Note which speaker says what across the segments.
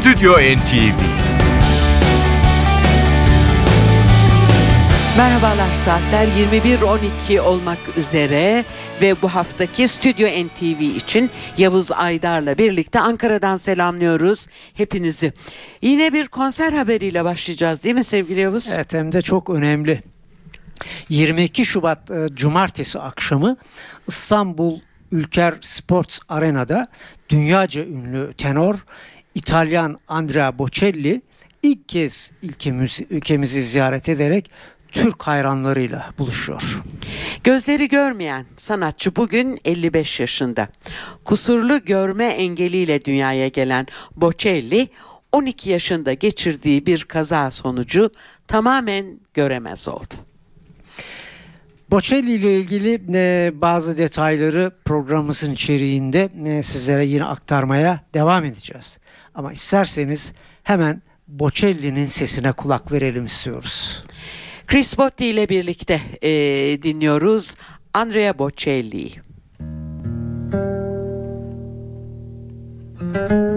Speaker 1: Stüdyo NTV
Speaker 2: Merhabalar saatler 21.12 olmak üzere ve bu haftaki Stüdyo NTV için Yavuz Aydar'la birlikte Ankara'dan selamlıyoruz hepinizi. Yine bir konser haberiyle başlayacağız değil mi sevgili Yavuz?
Speaker 3: Evet hem de çok önemli. 22 Şubat e, Cumartesi akşamı İstanbul Ülker Sports Arena'da dünyaca ünlü tenor İtalyan Andrea Bocelli ilk kez ülkemiz, ülkemizi ziyaret ederek Türk hayranlarıyla buluşuyor.
Speaker 2: Gözleri görmeyen sanatçı bugün 55 yaşında. Kusurlu görme engeliyle dünyaya gelen Bocelli 12 yaşında geçirdiği bir kaza sonucu tamamen göremez oldu.
Speaker 3: Bocelli ile ilgili e, bazı detayları programımızın içeriğinde e, sizlere yine aktarmaya devam edeceğiz. Ama isterseniz hemen Bocelli'nin sesine kulak verelim istiyoruz.
Speaker 2: Chris Botti ile birlikte e, dinliyoruz Andrea Bocelli.
Speaker 4: è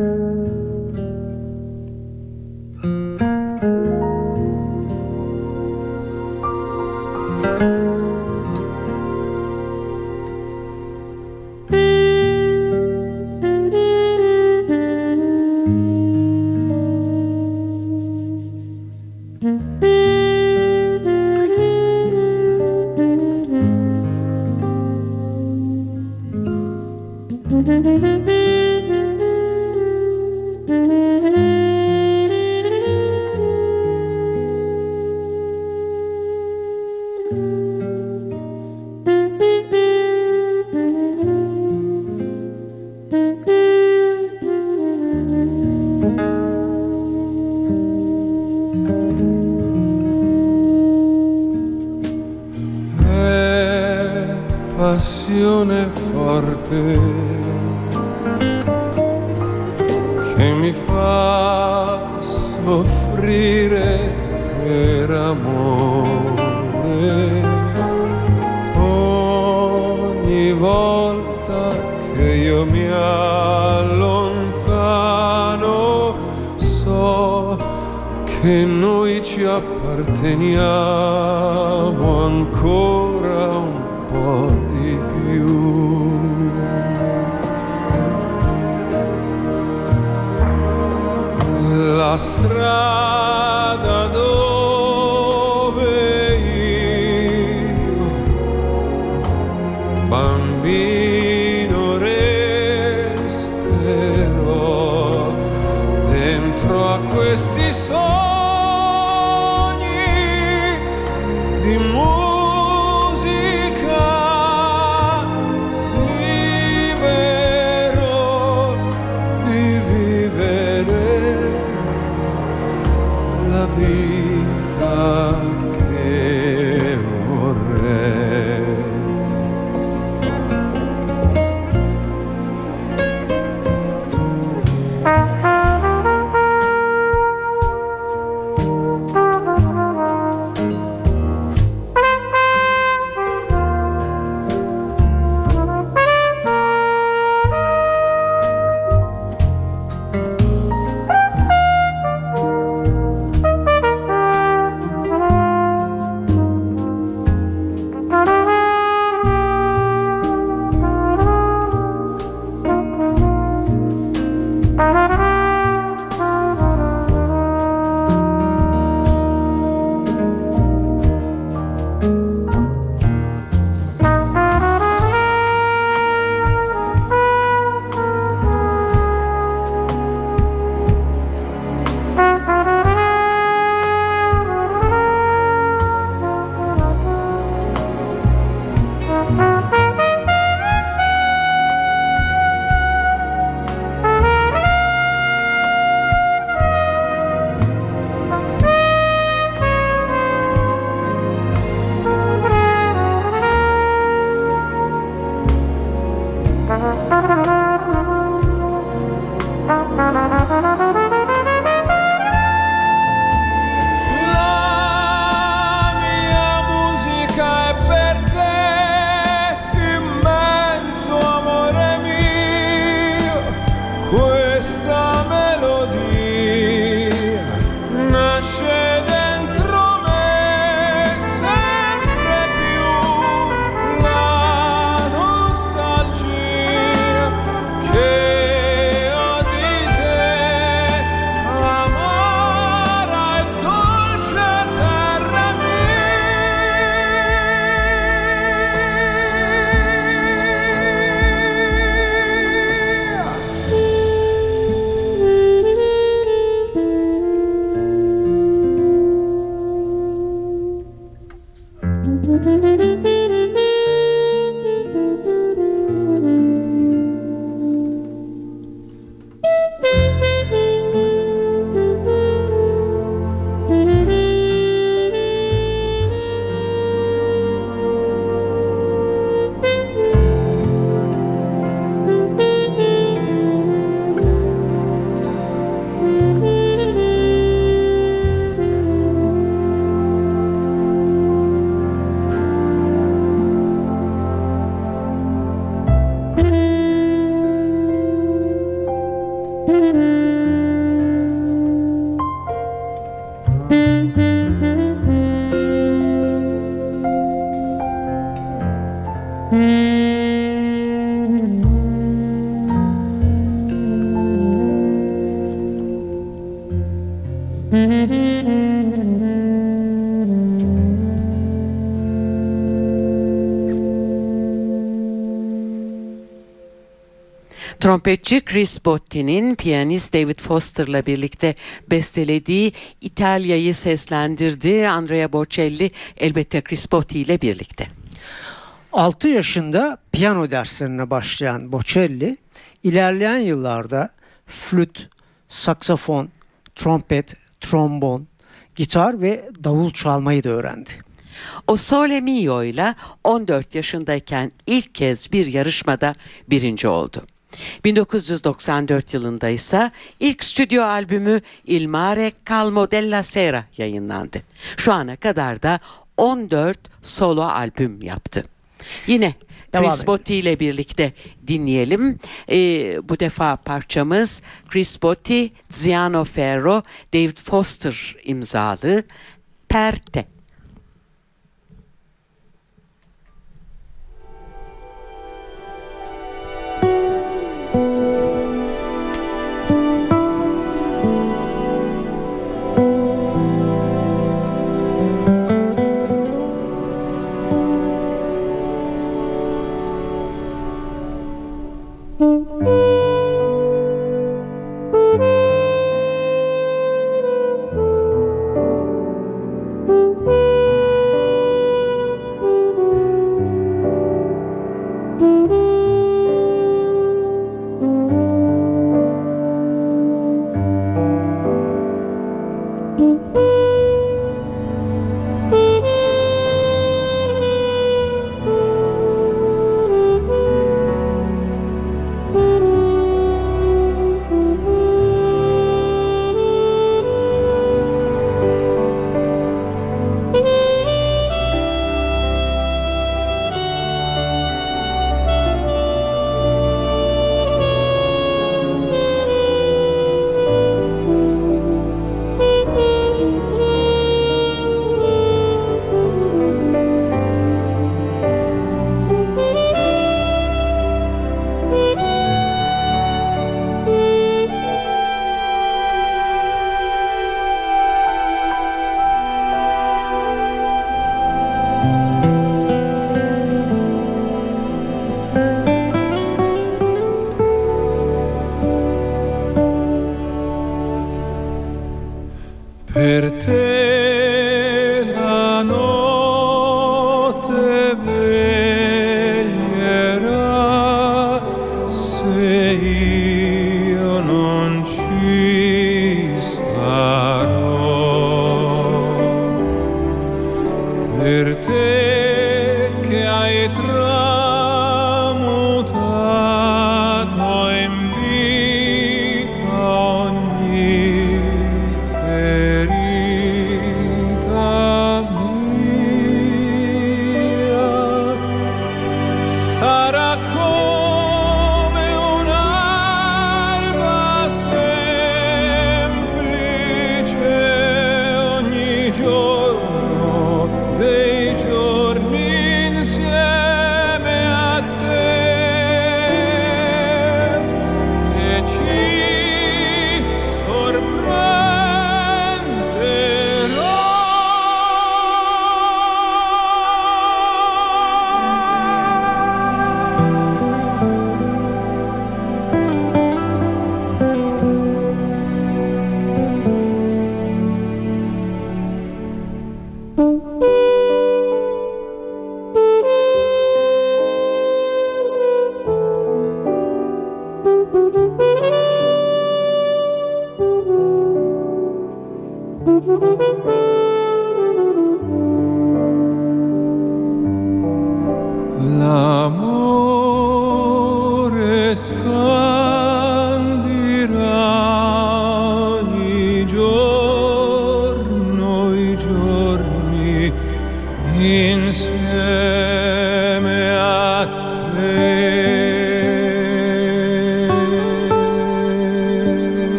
Speaker 4: Trompetçi Chris Botti'nin piyanist David Foster'la birlikte bestelediği İtalya'yı seslendirdiği Andrea Bocelli elbette Chris Botti ile birlikte.
Speaker 3: 6 yaşında piyano derslerine başlayan Bocelli ilerleyen yıllarda flüt, saksafon, trompet, trombon, gitar ve davul çalmayı da öğrendi.
Speaker 4: O Sole Mio ile 14 yaşındayken ilk kez bir yarışmada birinci oldu. 1994 yılında ise ilk stüdyo albümü Il Mare Calmo della Sera yayınlandı. Şu ana kadar da 14 solo albüm yaptı. Yine
Speaker 3: Devam
Speaker 4: Chris. Botti ile birlikte dinleyelim. Ee, bu defa parçamız Chris Botti, Ziano Ferro, David Foster imzalı Perte.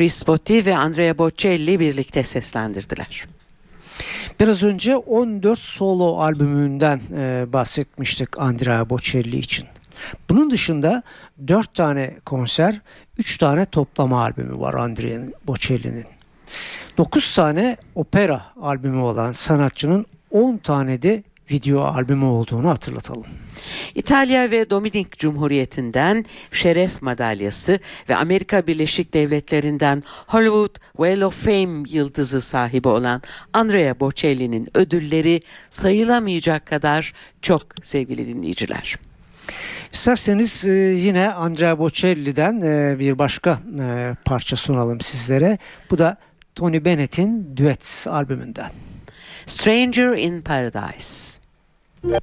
Speaker 2: Chris Botti ve Andrea Bocelli birlikte seslendirdiler.
Speaker 3: Biraz önce 14 solo albümünden e, bahsetmiştik Andrea Bocelli için. Bunun dışında 4 tane konser, 3 tane toplama albümü var Andrea Bocelli'nin. 9 tane opera albümü olan sanatçının 10 tane de video albümü olduğunu hatırlatalım.
Speaker 2: İtalya ve Dominik Cumhuriyeti'nden şeref madalyası ve Amerika Birleşik Devletleri'nden Hollywood Wall of Fame yıldızı sahibi olan Andrea Bocelli'nin ödülleri sayılamayacak kadar çok sevgili dinleyiciler.
Speaker 3: İsterseniz e, yine Andrea Bocelli'den e, bir başka e, parça sunalım sizlere. Bu da Tony Bennett'in Duets albümünden.
Speaker 2: Stranger in Paradise.
Speaker 1: Take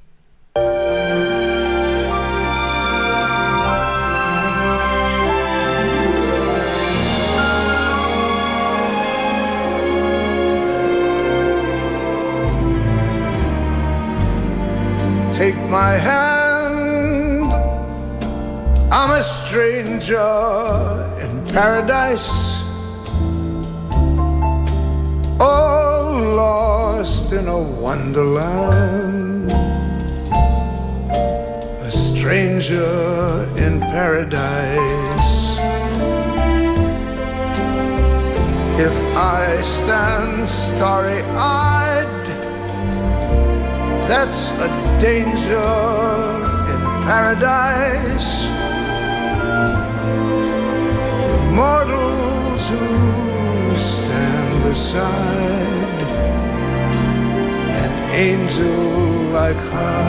Speaker 1: my hand. I'm a stranger in paradise. All lost in a wonderland. A stranger in paradise. If I stand starry eyed that's a danger in paradise mortals who stand beside angel like her.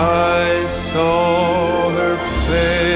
Speaker 4: I saw her face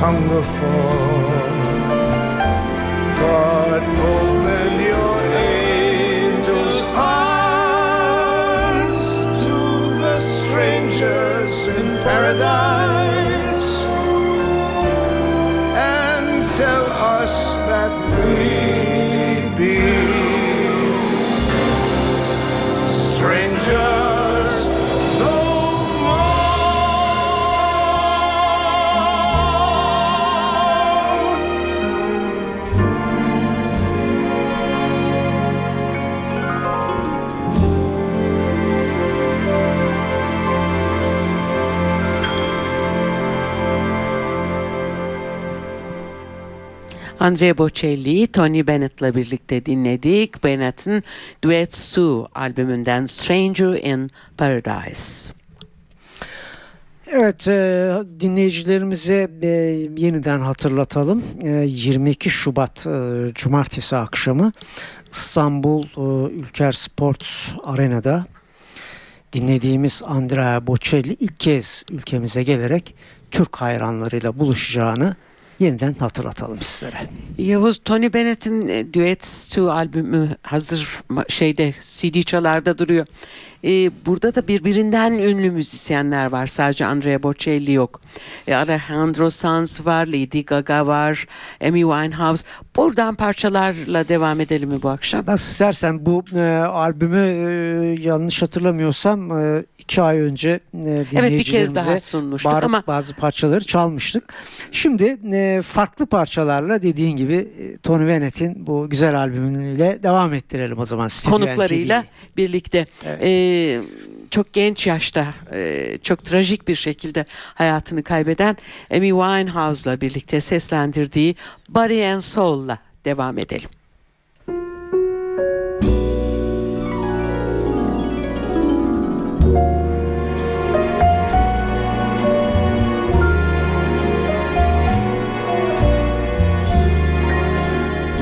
Speaker 4: hunger for.
Speaker 1: But open your angels' arms to the strangers in paradise and tell us that we be strangers
Speaker 2: Andrea Bocelli'yi Tony Bennett'la birlikte dinledik. Bennett'in Duets 2 albümünden Stranger in Paradise.
Speaker 3: Evet e, dinleyicilerimize e, yeniden hatırlatalım. E, 22 Şubat e, Cumartesi akşamı İstanbul e, Ülker Sports Arena'da dinlediğimiz Andrea Bocelli ilk kez ülkemize gelerek Türk hayranlarıyla buluşacağını yeniden hatırlatalım sizlere.
Speaker 2: Yavuz Tony Bennett'in e, Duets 2 albümü hazır şeyde CD çalarda duruyor. E, burada da birbirinden ünlü müzisyenler var. Sadece Andrea Bocelli yok. E, Alejandro Sanz var, Lady Gaga var, Amy Winehouse. Buradan parçalarla devam edelim mi bu akşam?
Speaker 3: Nasıl istersen bu e, albümü e, yanlış hatırlamıyorsam e, iki ay önce e,
Speaker 2: Evet bir kez
Speaker 3: dinleyicilerimize
Speaker 2: daha sunmuştuk
Speaker 3: bağırıp
Speaker 2: ama
Speaker 3: bazı parçaları çalmıştık. Şimdi e, farklı parçalarla dediğin gibi e, Tony Bennett'in bu güzel albümüyle devam ettirelim o zaman.
Speaker 2: Konuklarıyla birlikte
Speaker 3: Evet.
Speaker 2: e, çok genç yaşta e, çok trajik bir şekilde hayatını kaybeden Amy Winehouse'la birlikte seslendirdiği Body and Soul'la devam edelim.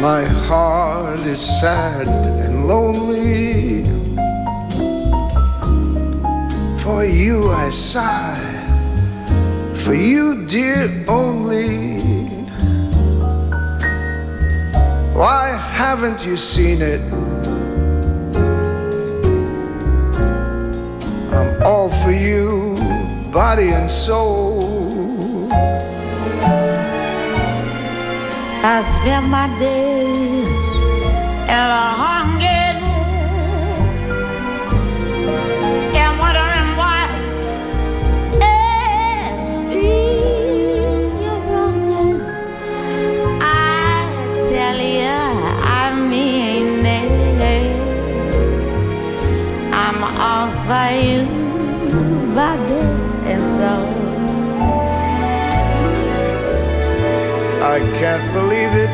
Speaker 1: My heart is sad and lonely. For you I sigh, for you, dear, only. Why haven't you seen it? I'm all for you, body and soul.
Speaker 5: I spend my days in a
Speaker 1: can't believe it.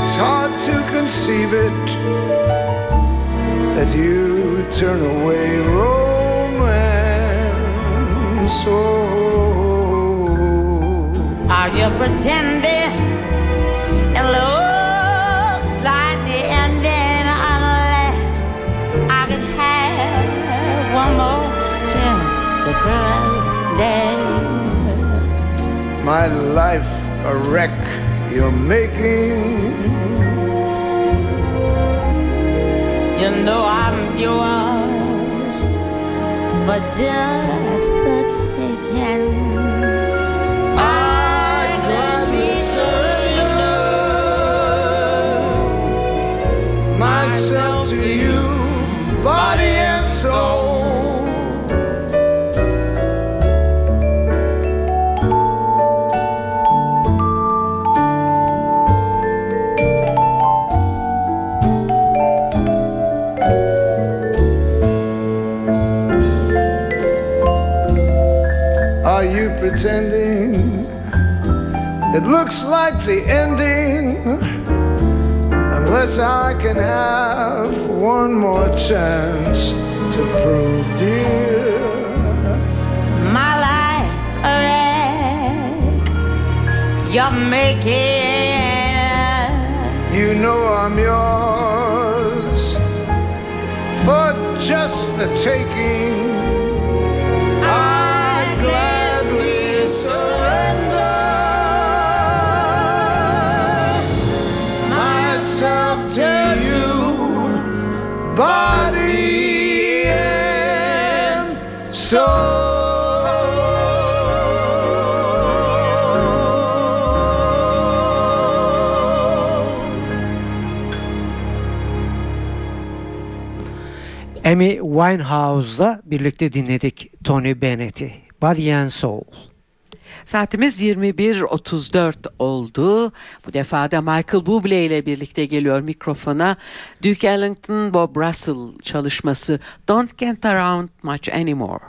Speaker 1: It's hard to conceive it that you turn away romance. Oh,
Speaker 5: Are you pretending? It looks like the ending unless I could have one more chance to
Speaker 1: my life a wreck you're making.
Speaker 5: You know I'm yours for just the taking.
Speaker 1: I surrender myself to you, looks like the ending. Unless I can have one more chance to prove, dear.
Speaker 5: My life a wreck. You're making a
Speaker 1: You know I'm yours for just the taking.
Speaker 3: Winehouse'la birlikte dinledik Tony Bennett'i. Body and Soul.
Speaker 2: Saatimiz 21.34 oldu. Bu defa da Michael Bublé ile birlikte geliyor mikrofona. Duke Ellington, Bob Russell çalışması Don't Get Around Much Anymore.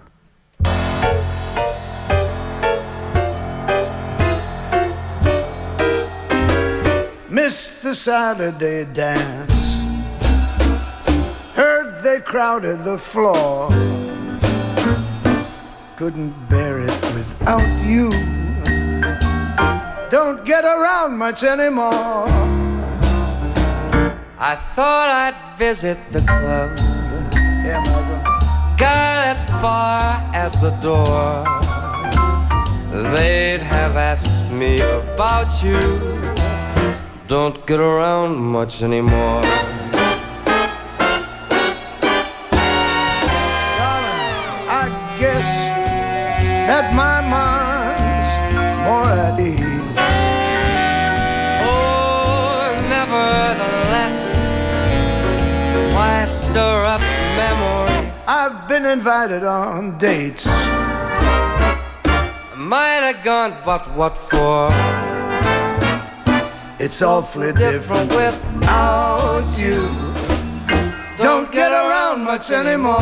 Speaker 1: Missed the Saturday dance. They crowded the floor. Couldn't bear it without you. Don't get around much anymore.
Speaker 6: I thought I'd visit the club.
Speaker 1: Yeah,
Speaker 6: Got as far as the door. They'd have asked me about you. Don't get around much anymore.
Speaker 1: Been invited on dates.
Speaker 6: I
Speaker 1: Might have gone, but what for? It's awfully
Speaker 6: Different
Speaker 1: different
Speaker 6: without
Speaker 1: you. Don't get around much anymore.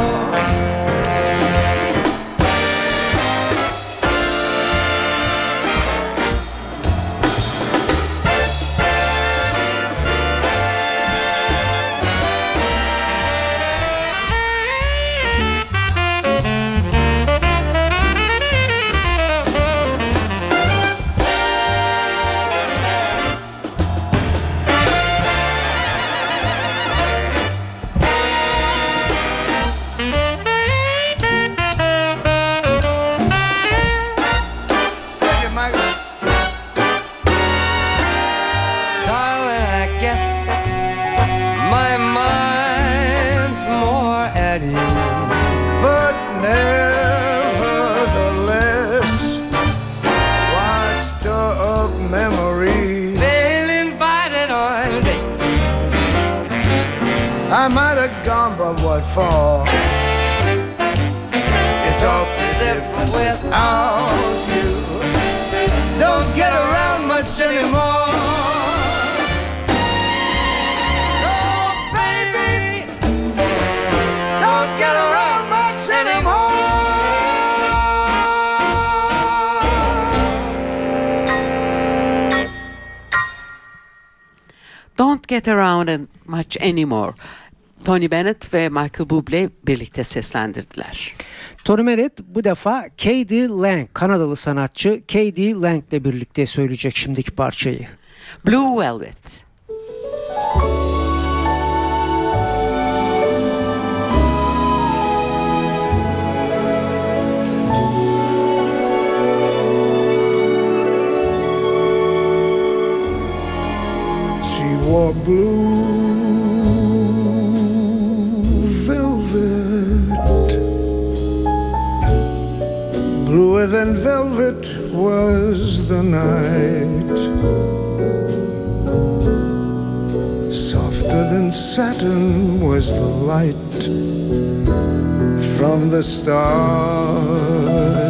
Speaker 1: Anymore.
Speaker 2: Tony Bennett ve Michael Bublé birlikte seslendirdiler.
Speaker 3: Tony Bennett bu defa K.D. Lang, Kanadalı sanatçı K.D. Lang ile birlikte söyleyecek şimdiki parçayı.
Speaker 2: Blue Velvet.
Speaker 1: She wore blue Than velvet was the night. Softer than satin was the light from the stars.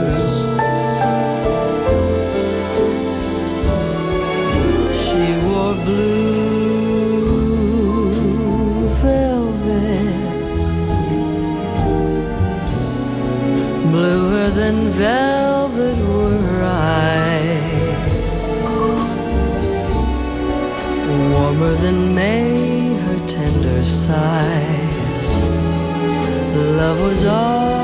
Speaker 5: Than velvet were her eyes, warmer than May her tender sighs, love was ours.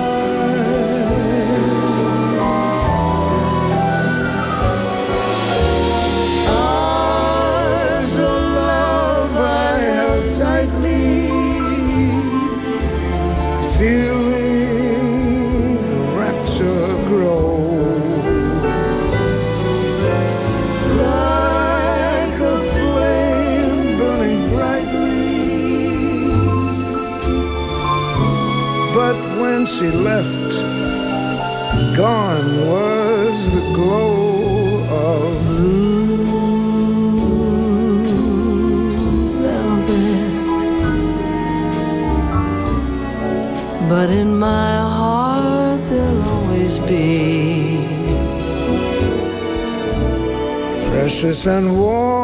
Speaker 1: She left, gone was the glow of
Speaker 5: But in my heart there'll always be
Speaker 1: precious and warm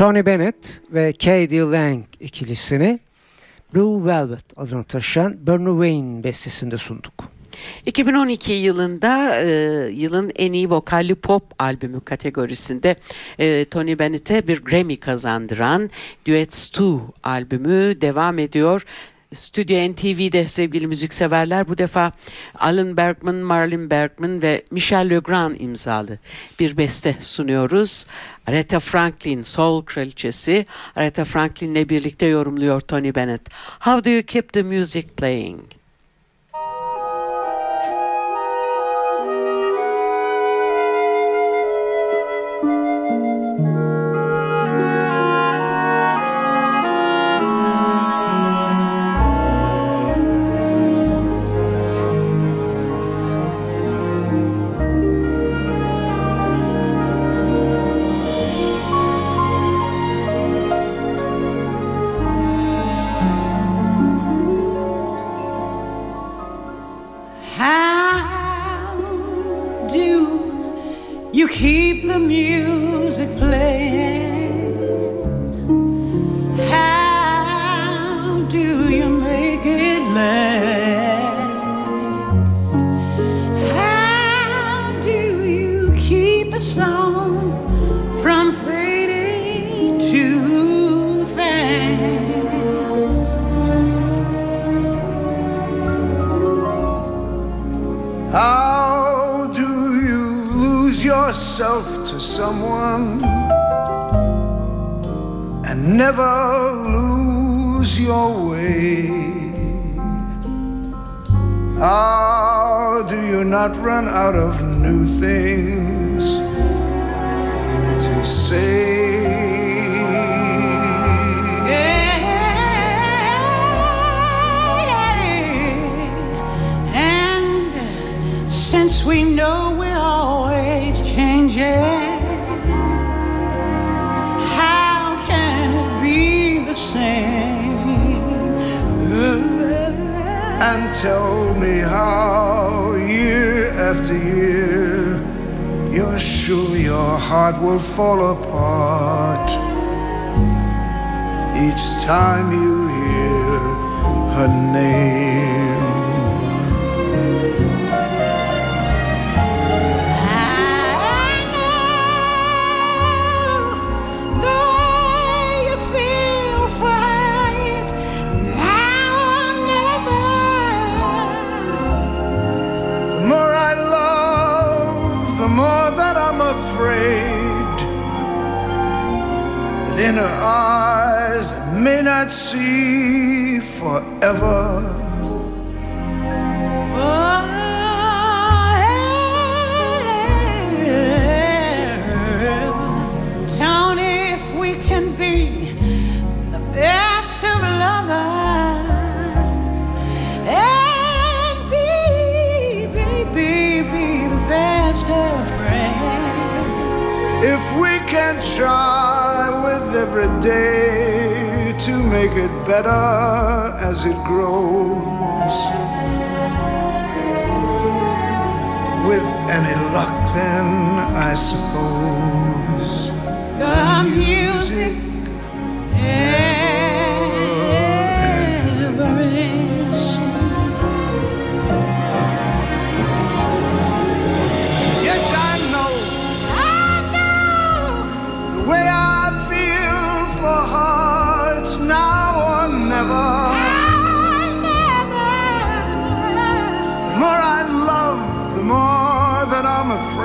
Speaker 3: Tony Bennett ve Katie Lang ikilisini Blue Velvet adını taşıyan Bernie Wayne bestesinde sunduk.
Speaker 2: 2012 yılında e, yılın en iyi vokalli pop albümü kategorisinde e, Tony Bennett'e bir Grammy kazandıran Duets 2 albümü devam ediyor. Stüdyo NTV'de sevgili müzikseverler bu defa Alan Bergman, Marlon Bergman ve Michel Legrand imzalı bir beste sunuyoruz. Aretha Franklin, Soul Kraliçesi Aretha Franklin'le birlikte yorumluyor Tony Bennett. How do you keep the music playing?
Speaker 7: You keep the music playing?
Speaker 1: Someone and never lose your way? How do you not run out of new things to say?
Speaker 7: And since we know we're always changing,
Speaker 1: and tell me how year after year you're sure your heart will fall apart each time you hear her name.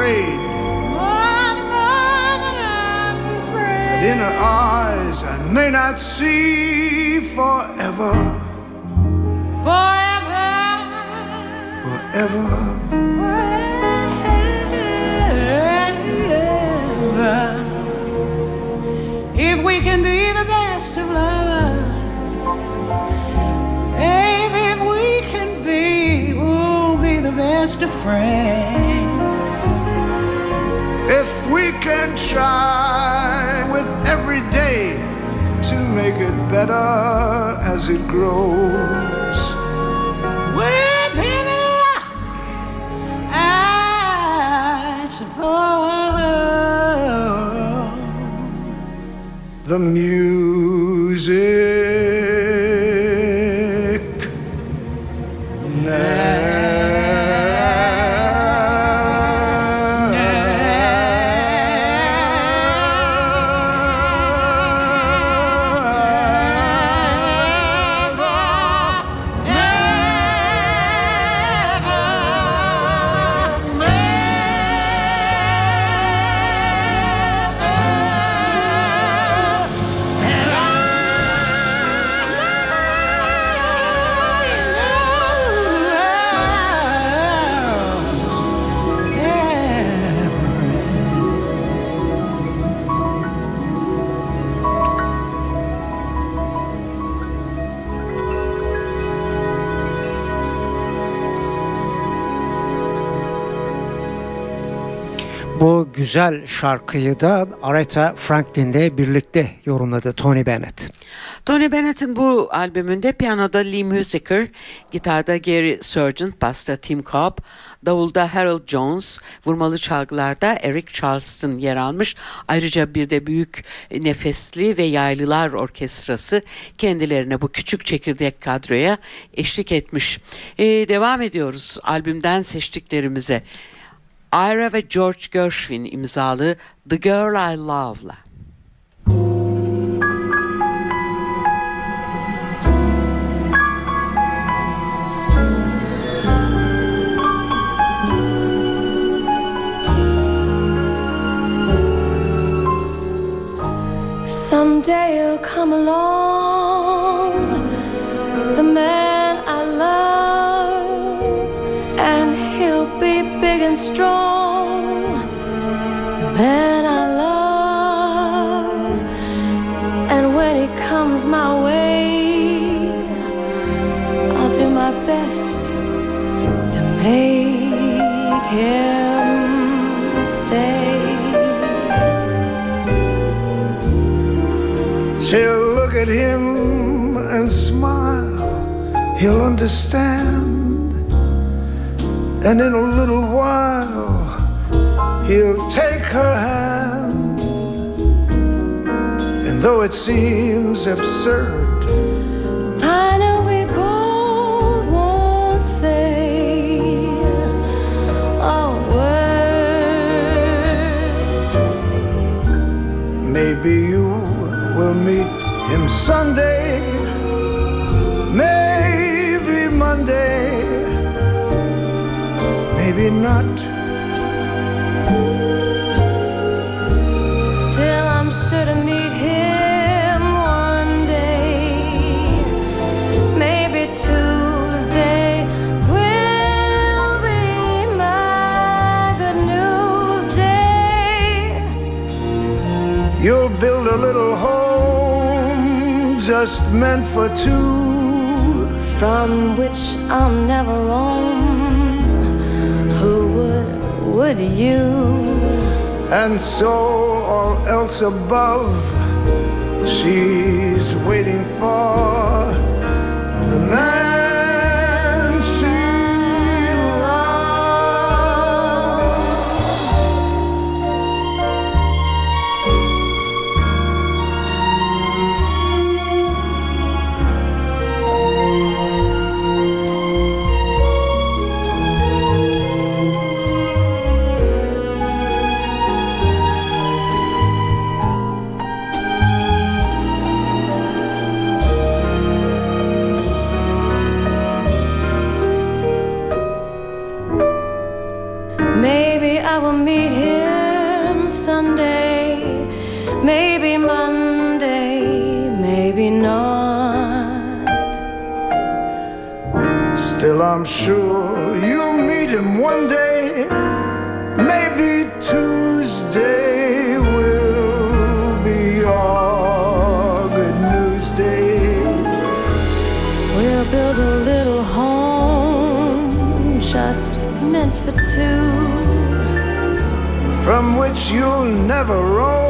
Speaker 1: I'm afraid. that in her eyes I may not see forever, Forever,
Speaker 7: forever.
Speaker 1: forever.
Speaker 7: If we can be the best of lovers, baby, if we can be, we'll be the best of friends.
Speaker 1: Can try with every day to make it better as it grows.
Speaker 7: With any luck, I suppose.
Speaker 1: The music
Speaker 3: güzel şarkıyı da Aretha Franklin'le birlikte yorumladı Tony Bennett.
Speaker 2: Tony Bennett'in bu albümünde piyanoda Lee Musiker, gitarda Gary Sargent, basta Tim Cobb, davulda Harold Jones, vurmalı çalgılarda Eric Charleston yer almış. Ayrıca bir de büyük nefesli ve yaylılar orkestrası kendilerine bu küçük çekirdek kadroya eşlik etmiş. Ee, devam ediyoruz albümden seçtiklerimize. Ira ve George Gershwin imzalı The Girl I Love'la.
Speaker 8: Someday you'll come along, the man. He'll big and strong, the man I love. And when he comes my way, I'll do my best to make him stay.
Speaker 1: She'll look at him and smile. He'll understand. And in a little while, he'll take her hand. And though it seems absurd,
Speaker 8: I know we both won't say a word.
Speaker 1: maybe you will meet him Sunday, maybe not.
Speaker 8: Still, I'm sure to meet him one day. Maybe Tuesday will be my good news day.
Speaker 1: You'll build a little home just meant for two.
Speaker 8: from which I'll never roam. Would you?
Speaker 1: And so all else above, she's waiting for the man I'm sure you'll meet him one day. Maybe Tuesday will be your good news day.
Speaker 8: We'll build a little home just meant for two.
Speaker 1: from which you'll never roam.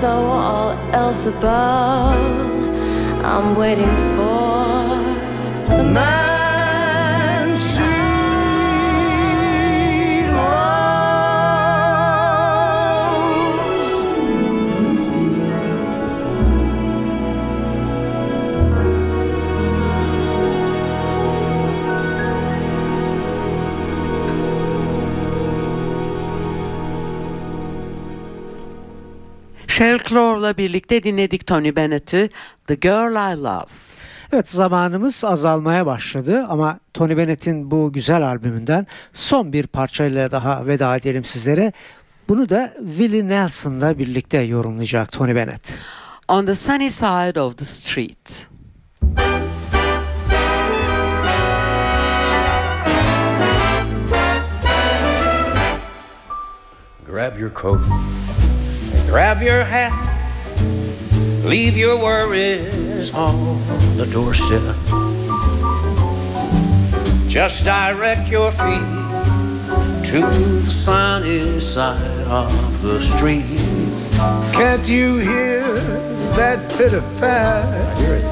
Speaker 8: So all else above, I'm waiting for the
Speaker 1: Man
Speaker 2: Clore'la birlikte dinledik Tony Bennett'i The Girl I Love.
Speaker 3: Evet zamanımız azalmaya başladı ama Tony Bennett'in bu güzel albümünden son bir parçayla daha veda edelim sizlere. Bunu da Willie Nelson'la birlikte yorumlayacak Tony Bennett.
Speaker 2: On the Sunny Side of the Street.
Speaker 9: Grab your coat, grab your hat, leave your worries on the doorstep. Just direct your feet to the sunny side of the street.
Speaker 1: Can't you hear that pitter pat?
Speaker 9: Hear it?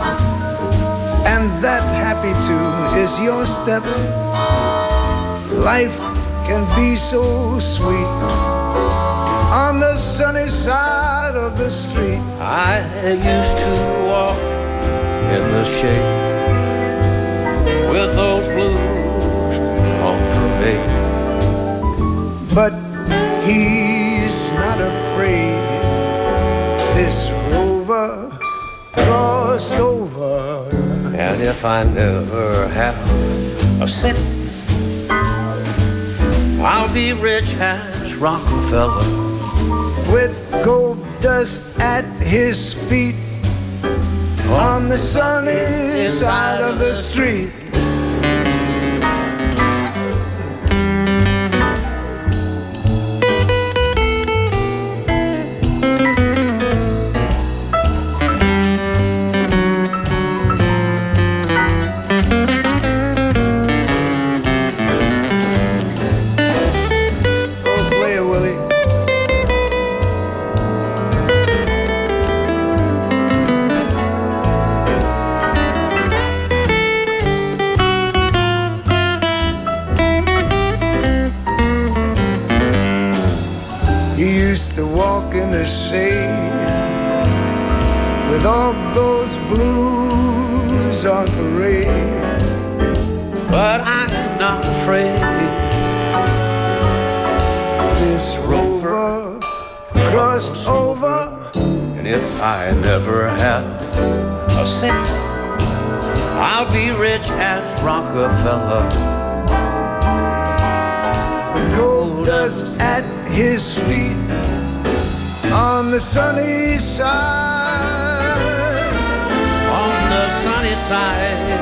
Speaker 1: And that happy tune is your step. Life can be so sweet on the sunny side of the street.
Speaker 9: I used to walk in the shade with those blues on parade.
Speaker 1: But he's not afraid. This rover crossed over.
Speaker 9: And if I never have a cent, I'll be rich as Rockefeller.
Speaker 1: With gold dust at his feet on the sunny side of the street. All those blues on parade.
Speaker 9: But I'm not afraid.
Speaker 1: This rover crossed over.
Speaker 9: And if I never had a cent, I'll be rich as Rockefeller.
Speaker 1: The gold dust at his feet on the sunny side.
Speaker 9: Sunny side.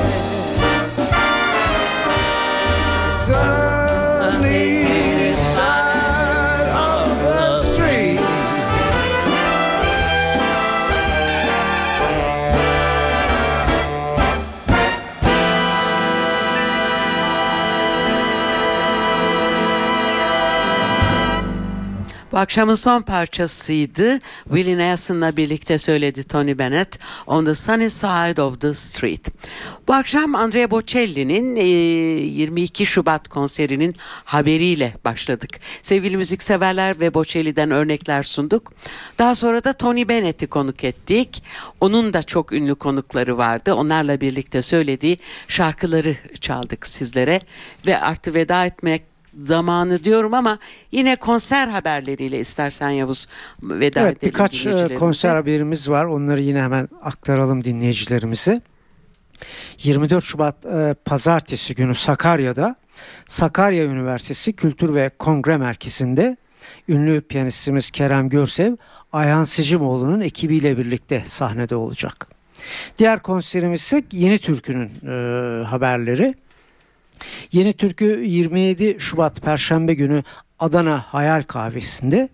Speaker 2: Bu akşamın son parçasıydı. Willie Nelson'la birlikte söyledi Tony Bennett On the Sunny Side of the Street. Bu akşam Andrea Bocelli'nin e, 22 Şubat konserinin haberiyle başladık. Sevgili müzikseverler ve Bocelli'den örnekler sunduk. Daha sonra da Tony Bennett'i konuk ettik. Onun da çok ünlü konukları vardı. Onlarla birlikte söylediği şarkıları çaldık sizlere ve artık veda etmek zamanı diyorum ama yine konser haberleriyle istersen Yavuz veda
Speaker 3: Evet
Speaker 2: edelim
Speaker 3: birkaç e, konser haberimiz var. Onları yine hemen aktaralım dinleyicilerimize. 24 Şubat e, Pazartesi günü Sakarya'da Sakarya Üniversitesi Kültür ve Kongre Merkezi'nde ünlü piyanistimiz Kerem Görsev Ayhan Sicimoğlu'nun ekibiyle birlikte sahnede olacak. Diğer konserimiz ise Yeni Türkü'nün e, haberleri. Yeni Türkü 27 Şubat Perşembe günü Adana Hayal Kahvesi'nde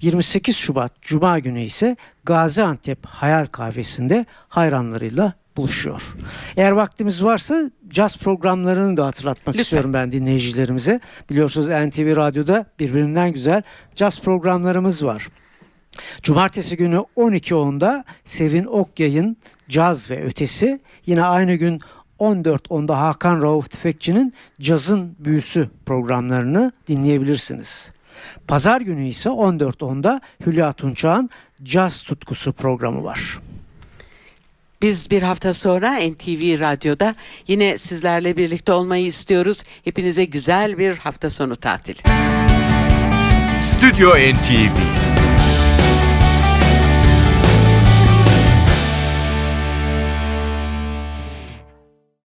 Speaker 3: 28 Şubat Cuma günü ise Gaziantep Hayal Kahvesi'nde hayranlarıyla buluşuyor. Eğer vaktimiz varsa caz programlarını da hatırlatmak
Speaker 2: Lütfen.
Speaker 3: istiyorum ben dinleyicilerimize. Biliyorsunuz NTV Radyo'da birbirinden güzel caz programlarımız var. Cumartesi günü 12.10'da Sevin Okyay'ın Caz ve Ötesi. Yine aynı gün 14.10'da Hakan Rauf Tüfekçi'nin Cazın Büyüsü programlarını dinleyebilirsiniz. Pazar günü ise 14.10'da Hülya Tunçağ'ın Caz Tutkusu programı var.
Speaker 2: Biz bir hafta sonra NTV Radyo'da yine sizlerle birlikte olmayı istiyoruz. Hepinize güzel bir hafta sonu tatili.
Speaker 10: Stüdyo NTV